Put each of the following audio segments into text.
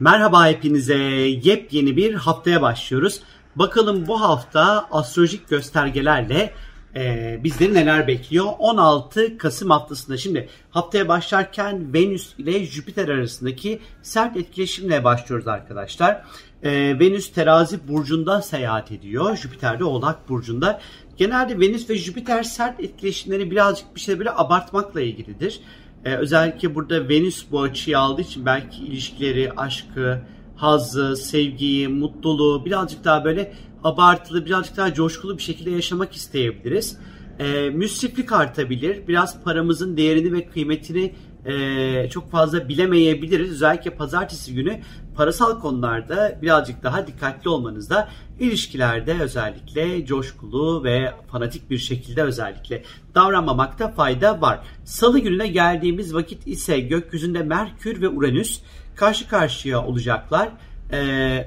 Merhaba hepinize. Yepyeni bir haftaya başlıyoruz. Bakalım bu hafta astrolojik göstergelerle e, bizleri neler bekliyor? 16 Kasım haftasında. Şimdi haftaya başlarken Venüs ile Jüpiter arasındaki sert etkileşimle başlıyoruz arkadaşlar. E, Venüs terazi burcunda seyahat ediyor. Jüpiter de oğlak burcunda. Genelde Venüs ve Jüpiter sert etkileşimleri birazcık bir şey böyle abartmakla ilgilidir. Ee, özellikle burada Venüs bu açıyı aldığı için belki ilişkileri, aşkı, hazzı, sevgiyi, mutluluğu birazcık daha böyle abartılı, birazcık daha coşkulu bir şekilde yaşamak isteyebiliriz. E, müsriflik artabilir. Biraz paramızın değerini ve kıymetini e, çok fazla bilemeyebiliriz. Özellikle pazartesi günü parasal konularda birazcık daha dikkatli olmanızda ilişkilerde özellikle coşkulu ve fanatik bir şekilde özellikle davranmamakta fayda var. Salı gününe geldiğimiz vakit ise gökyüzünde Merkür ve Uranüs karşı karşıya olacaklar e,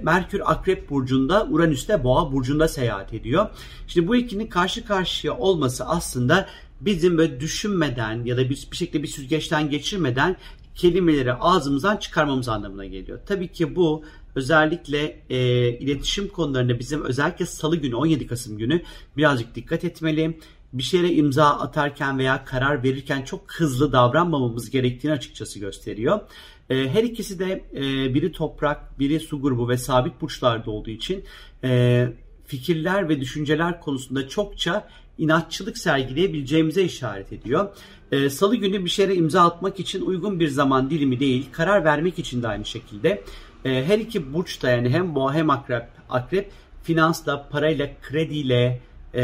Merkür Akrep Burcu'nda, Uranüs de Boğa Burcu'nda seyahat ediyor. Şimdi bu ikinin karşı karşıya olması aslında bizim böyle düşünmeden ya da bir, bir şekilde bir süzgeçten geçirmeden kelimeleri ağzımızdan çıkarmamız anlamına geliyor. Tabii ki bu özellikle e, iletişim konularında bizim özellikle salı günü 17 Kasım günü birazcık dikkat etmeli. Bir şeye imza atarken veya karar verirken çok hızlı davranmamamız gerektiğini açıkçası gösteriyor. E, her ikisi de e, biri toprak, biri su grubu ve sabit burçlarda olduğu için e, fikirler ve düşünceler konusunda çokça inatçılık sergileyebileceğimize işaret ediyor. Ee, Salı günü bir şeye imza atmak için uygun bir zaman dilimi değil, karar vermek için de aynı şekilde. Ee, her iki burç da yani hem boğa hem akrep, akrep finansla, parayla, krediyle, e,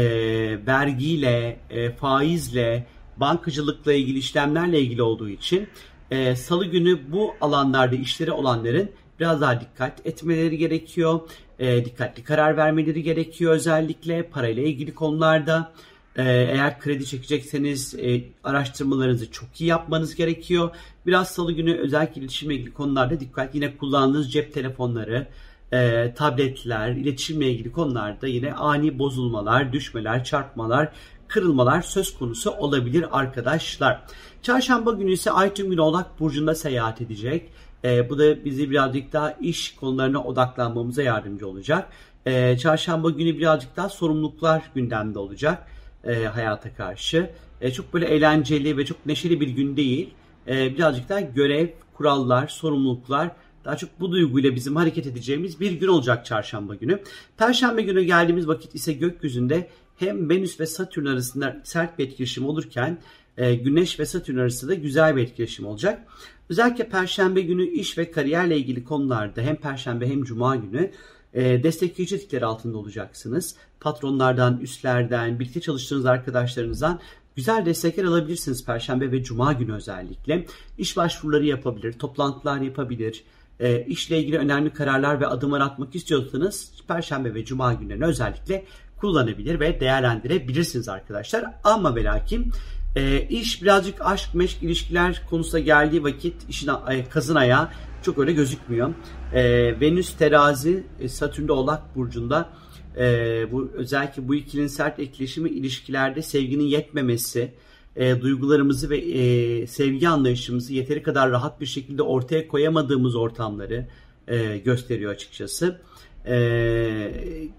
vergiyle, e, faizle, bankacılıkla ilgili işlemlerle ilgili olduğu için e, Salı günü bu alanlarda işleri olanların biraz daha dikkat etmeleri gerekiyor. E, dikkatli karar vermeleri gerekiyor özellikle parayla ilgili konularda. E, eğer kredi çekecekseniz e, araştırmalarınızı çok iyi yapmanız gerekiyor. Biraz salı günü özellikle iletişimle ilgili konularda dikkat. Yine kullandığınız cep telefonları, e, tabletler, iletişimle ilgili konularda yine ani bozulmalar, düşmeler, çarpmalar, kırılmalar söz konusu olabilir arkadaşlar. Çarşamba günü ise Ay tüm gün Oğlak Burcu'nda seyahat edecek. E, bu da bizi birazcık daha iş konularına odaklanmamıza yardımcı olacak. E, çarşamba günü birazcık daha sorumluluklar gündemde olacak e, hayata karşı. E, çok böyle eğlenceli ve çok neşeli bir gün değil. E, birazcık daha görev, kurallar, sorumluluklar daha çok bu duyguyla bizim hareket edeceğimiz bir gün olacak çarşamba günü. Perşembe günü geldiğimiz vakit ise gökyüzünde hem Venüs ve Satürn arasında sert bir etkileşim olurken e, Güneş ve Satürn arasında güzel bir etkileşim olacak. Özellikle Perşembe günü iş ve kariyerle ilgili konularda hem Perşembe hem Cuma günü e, destekleyici etikleri altında olacaksınız. Patronlardan, üstlerden, birlikte çalıştığınız arkadaşlarınızdan güzel destekler alabilirsiniz Perşembe ve Cuma günü özellikle. İş başvuruları yapabilir, toplantılar yapabilir, e, işle ilgili önemli kararlar ve adımlar atmak istiyorsanız Perşembe ve Cuma günlerini özellikle kullanabilir ve değerlendirebilirsiniz arkadaşlar. Ama ve lakin e, iş birazcık aşk, meşk, ilişkiler konusuna geldiği vakit işin kazın ayağı çok öyle gözükmüyor. E, Venüs terazi, e, Satürn'de oğlak burcunda e, bu özellikle bu ikilinin sert etkileşimi ilişkilerde sevginin yetmemesi, e, duygularımızı ve e, sevgi anlayışımızı yeteri kadar rahat bir şekilde ortaya koyamadığımız ortamları e, gösteriyor açıkçası. E,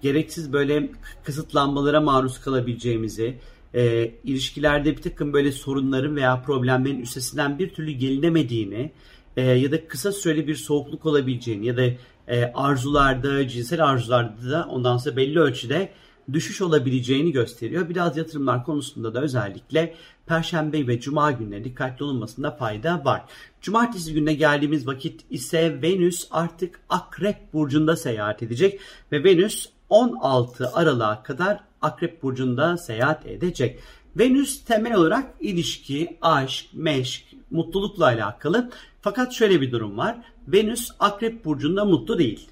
gereksiz böyle kısıtlanmalara maruz kalabileceğimizi, e, ilişkilerde bir takım böyle sorunların veya problemlerin üstesinden bir türlü gelinemediğini e, ya da kısa süreli bir soğukluk olabileceğini ya da e, arzularda, cinsel arzularda da ondan sonra belli ölçüde düşüş olabileceğini gösteriyor. Biraz yatırımlar konusunda da özellikle Perşembe ve Cuma günleri dikkatli olunmasında fayda var. Cumartesi gününe geldiğimiz vakit ise Venüs artık Akrep Burcu'nda seyahat edecek ve Venüs 16 Aralık'a kadar Akrep Burcu'nda seyahat edecek. Venüs temel olarak ilişki, aşk, meşk, mutlulukla alakalı. Fakat şöyle bir durum var. Venüs Akrep Burcu'nda mutlu değil.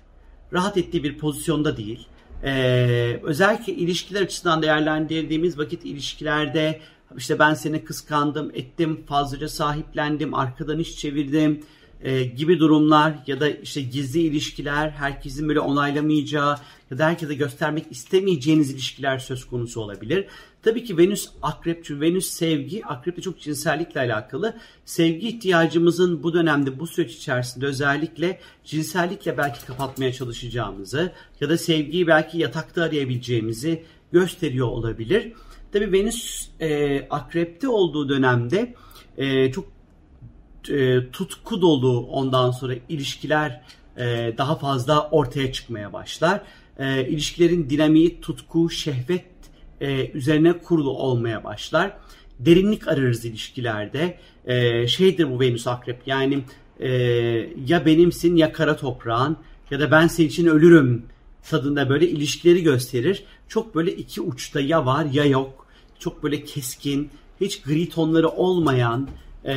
Rahat ettiği bir pozisyonda değil. Ee, özellikle ilişkiler açısından değerlendirdiğimiz vakit ilişkilerde işte ben seni kıskandım, ettim, fazlaca sahiplendim, arkadan iş çevirdim, e, gibi durumlar ya da işte gizli ilişkiler, herkesin böyle onaylamayacağı ya da herkese göstermek istemeyeceğiniz ilişkiler söz konusu olabilir. Tabii ki Venüs akrep çünkü Venüs sevgi, akrep de çok cinsellikle alakalı. Sevgi ihtiyacımızın bu dönemde bu süreç içerisinde özellikle cinsellikle belki kapatmaya çalışacağımızı ya da sevgiyi belki yatakta arayabileceğimizi gösteriyor olabilir. Tabii Venüs e, akrepte olduğu dönemde e, çok e, tutku dolu ondan sonra ilişkiler e, daha fazla ortaya çıkmaya başlar. E, ilişkilerin dinamiği, tutku, şehvet e, üzerine kurulu olmaya başlar. Derinlik ararız ilişkilerde. E, şeydir bu Venüs Akrep yani e, ya benimsin ya kara toprağın ya da ben senin için ölürüm tadında böyle ilişkileri gösterir. Çok böyle iki uçta ya var ya yok. Çok böyle keskin, hiç gri tonları olmayan e,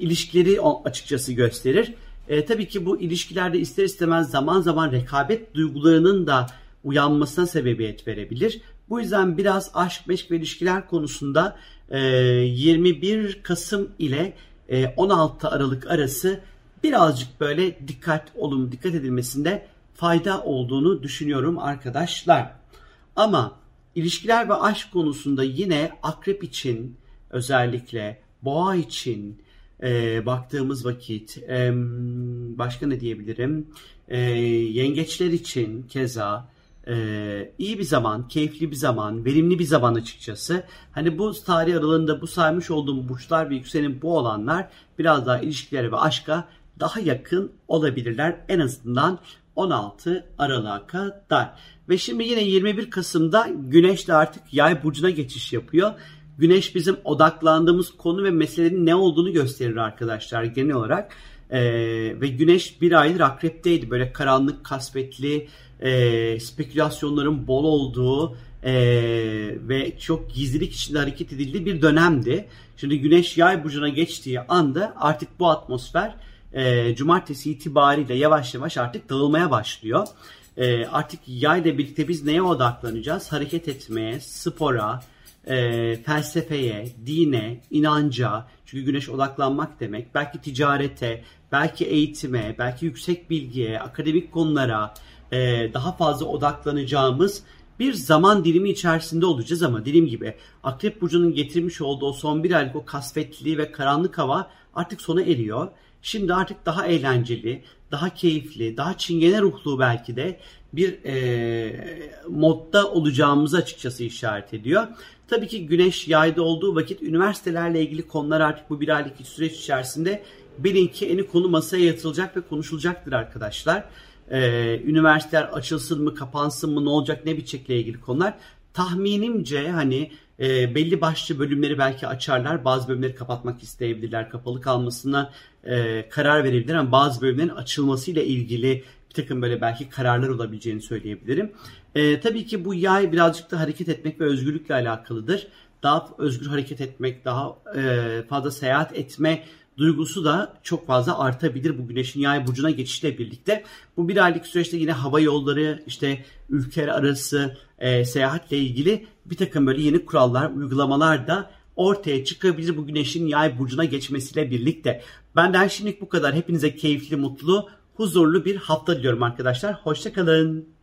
ilişkileri açıkçası gösterir. E, tabii ki bu ilişkilerde ister istemez zaman zaman rekabet duygularının da uyanmasına sebebiyet verebilir. Bu yüzden biraz aşk, meşk ve ilişkiler konusunda e, 21 Kasım ile e, 16 Aralık arası birazcık böyle dikkat olun, dikkat edilmesinde fayda olduğunu düşünüyorum arkadaşlar. Ama ilişkiler ve aşk konusunda yine akrep için özellikle boğa için e, baktığımız vakit e, başka ne diyebilirim? E, yengeçler için keza e, iyi bir zaman, keyifli bir zaman, verimli bir zaman açıkçası. Hani bu tarih aralığında bu saymış olduğum burçlar ve yükselenin bu olanlar biraz daha ilişkilere ve aşka daha yakın olabilirler. En azından 16 Aralık'a kadar. Ve şimdi yine 21 Kasım'da Güneş de artık yay burcuna geçiş yapıyor. Güneş bizim odaklandığımız konu ve meselenin ne olduğunu gösterir arkadaşlar genel olarak. Ee, ve Güneş bir aydır akrepteydi. Böyle karanlık, kasvetli, e, spekülasyonların bol olduğu e, ve çok gizlilik içinde hareket edildiği bir dönemdi. Şimdi Güneş yay burcuna geçtiği anda artık bu atmosfer e, cumartesi itibariyle yavaş yavaş artık dağılmaya başlıyor. E, artık yay ile birlikte biz neye odaklanacağız? Hareket etmeye, spora, e, felsefeye, dine, inanca, çünkü güneş odaklanmak demek, belki ticarete, belki eğitime, belki yüksek bilgiye, akademik konulara e, daha fazla odaklanacağımız bir zaman dilimi içerisinde olacağız ama dediğim gibi Akrep Burcu'nun getirmiş olduğu son bir aylık o kasvetli ve karanlık hava artık sona eriyor. Şimdi artık daha eğlenceli, daha keyifli, daha çingene ruhlu belki de bir e, modda olacağımızı açıkçası işaret ediyor. Tabii ki güneş yayda olduğu vakit üniversitelerle ilgili konular artık bu bir aylık süreç içerisinde bilin ki eni konu masaya yatırılacak ve konuşulacaktır arkadaşlar. Ee, üniversiteler açılsın mı kapansın mı ne olacak ne bitecekle ilgili konular. Tahminimce hani e, belli başlı bölümleri belki açarlar. Bazı bölümleri kapatmak isteyebilirler. Kapalı kalmasına e, karar verebilirler ama bazı bölümlerin açılmasıyla ilgili bir takım böyle belki kararlar olabileceğini söyleyebilirim. E, tabii ki bu yay birazcık da hareket etmek ve özgürlükle alakalıdır. Daha özgür hareket etmek, daha e, fazla seyahat etme duygusu da çok fazla artabilir bu güneşin yay burcuna geçişle birlikte. Bu bir aylık süreçte yine hava yolları, işte ülkeler arası e, seyahatle ilgili bir takım böyle yeni kurallar, uygulamalar da ortaya çıkabilir bu güneşin yay burcuna geçmesiyle birlikte. Benden şimdilik bu kadar. Hepinize keyifli, mutlu, huzurlu bir hafta diliyorum arkadaşlar. Hoşçakalın.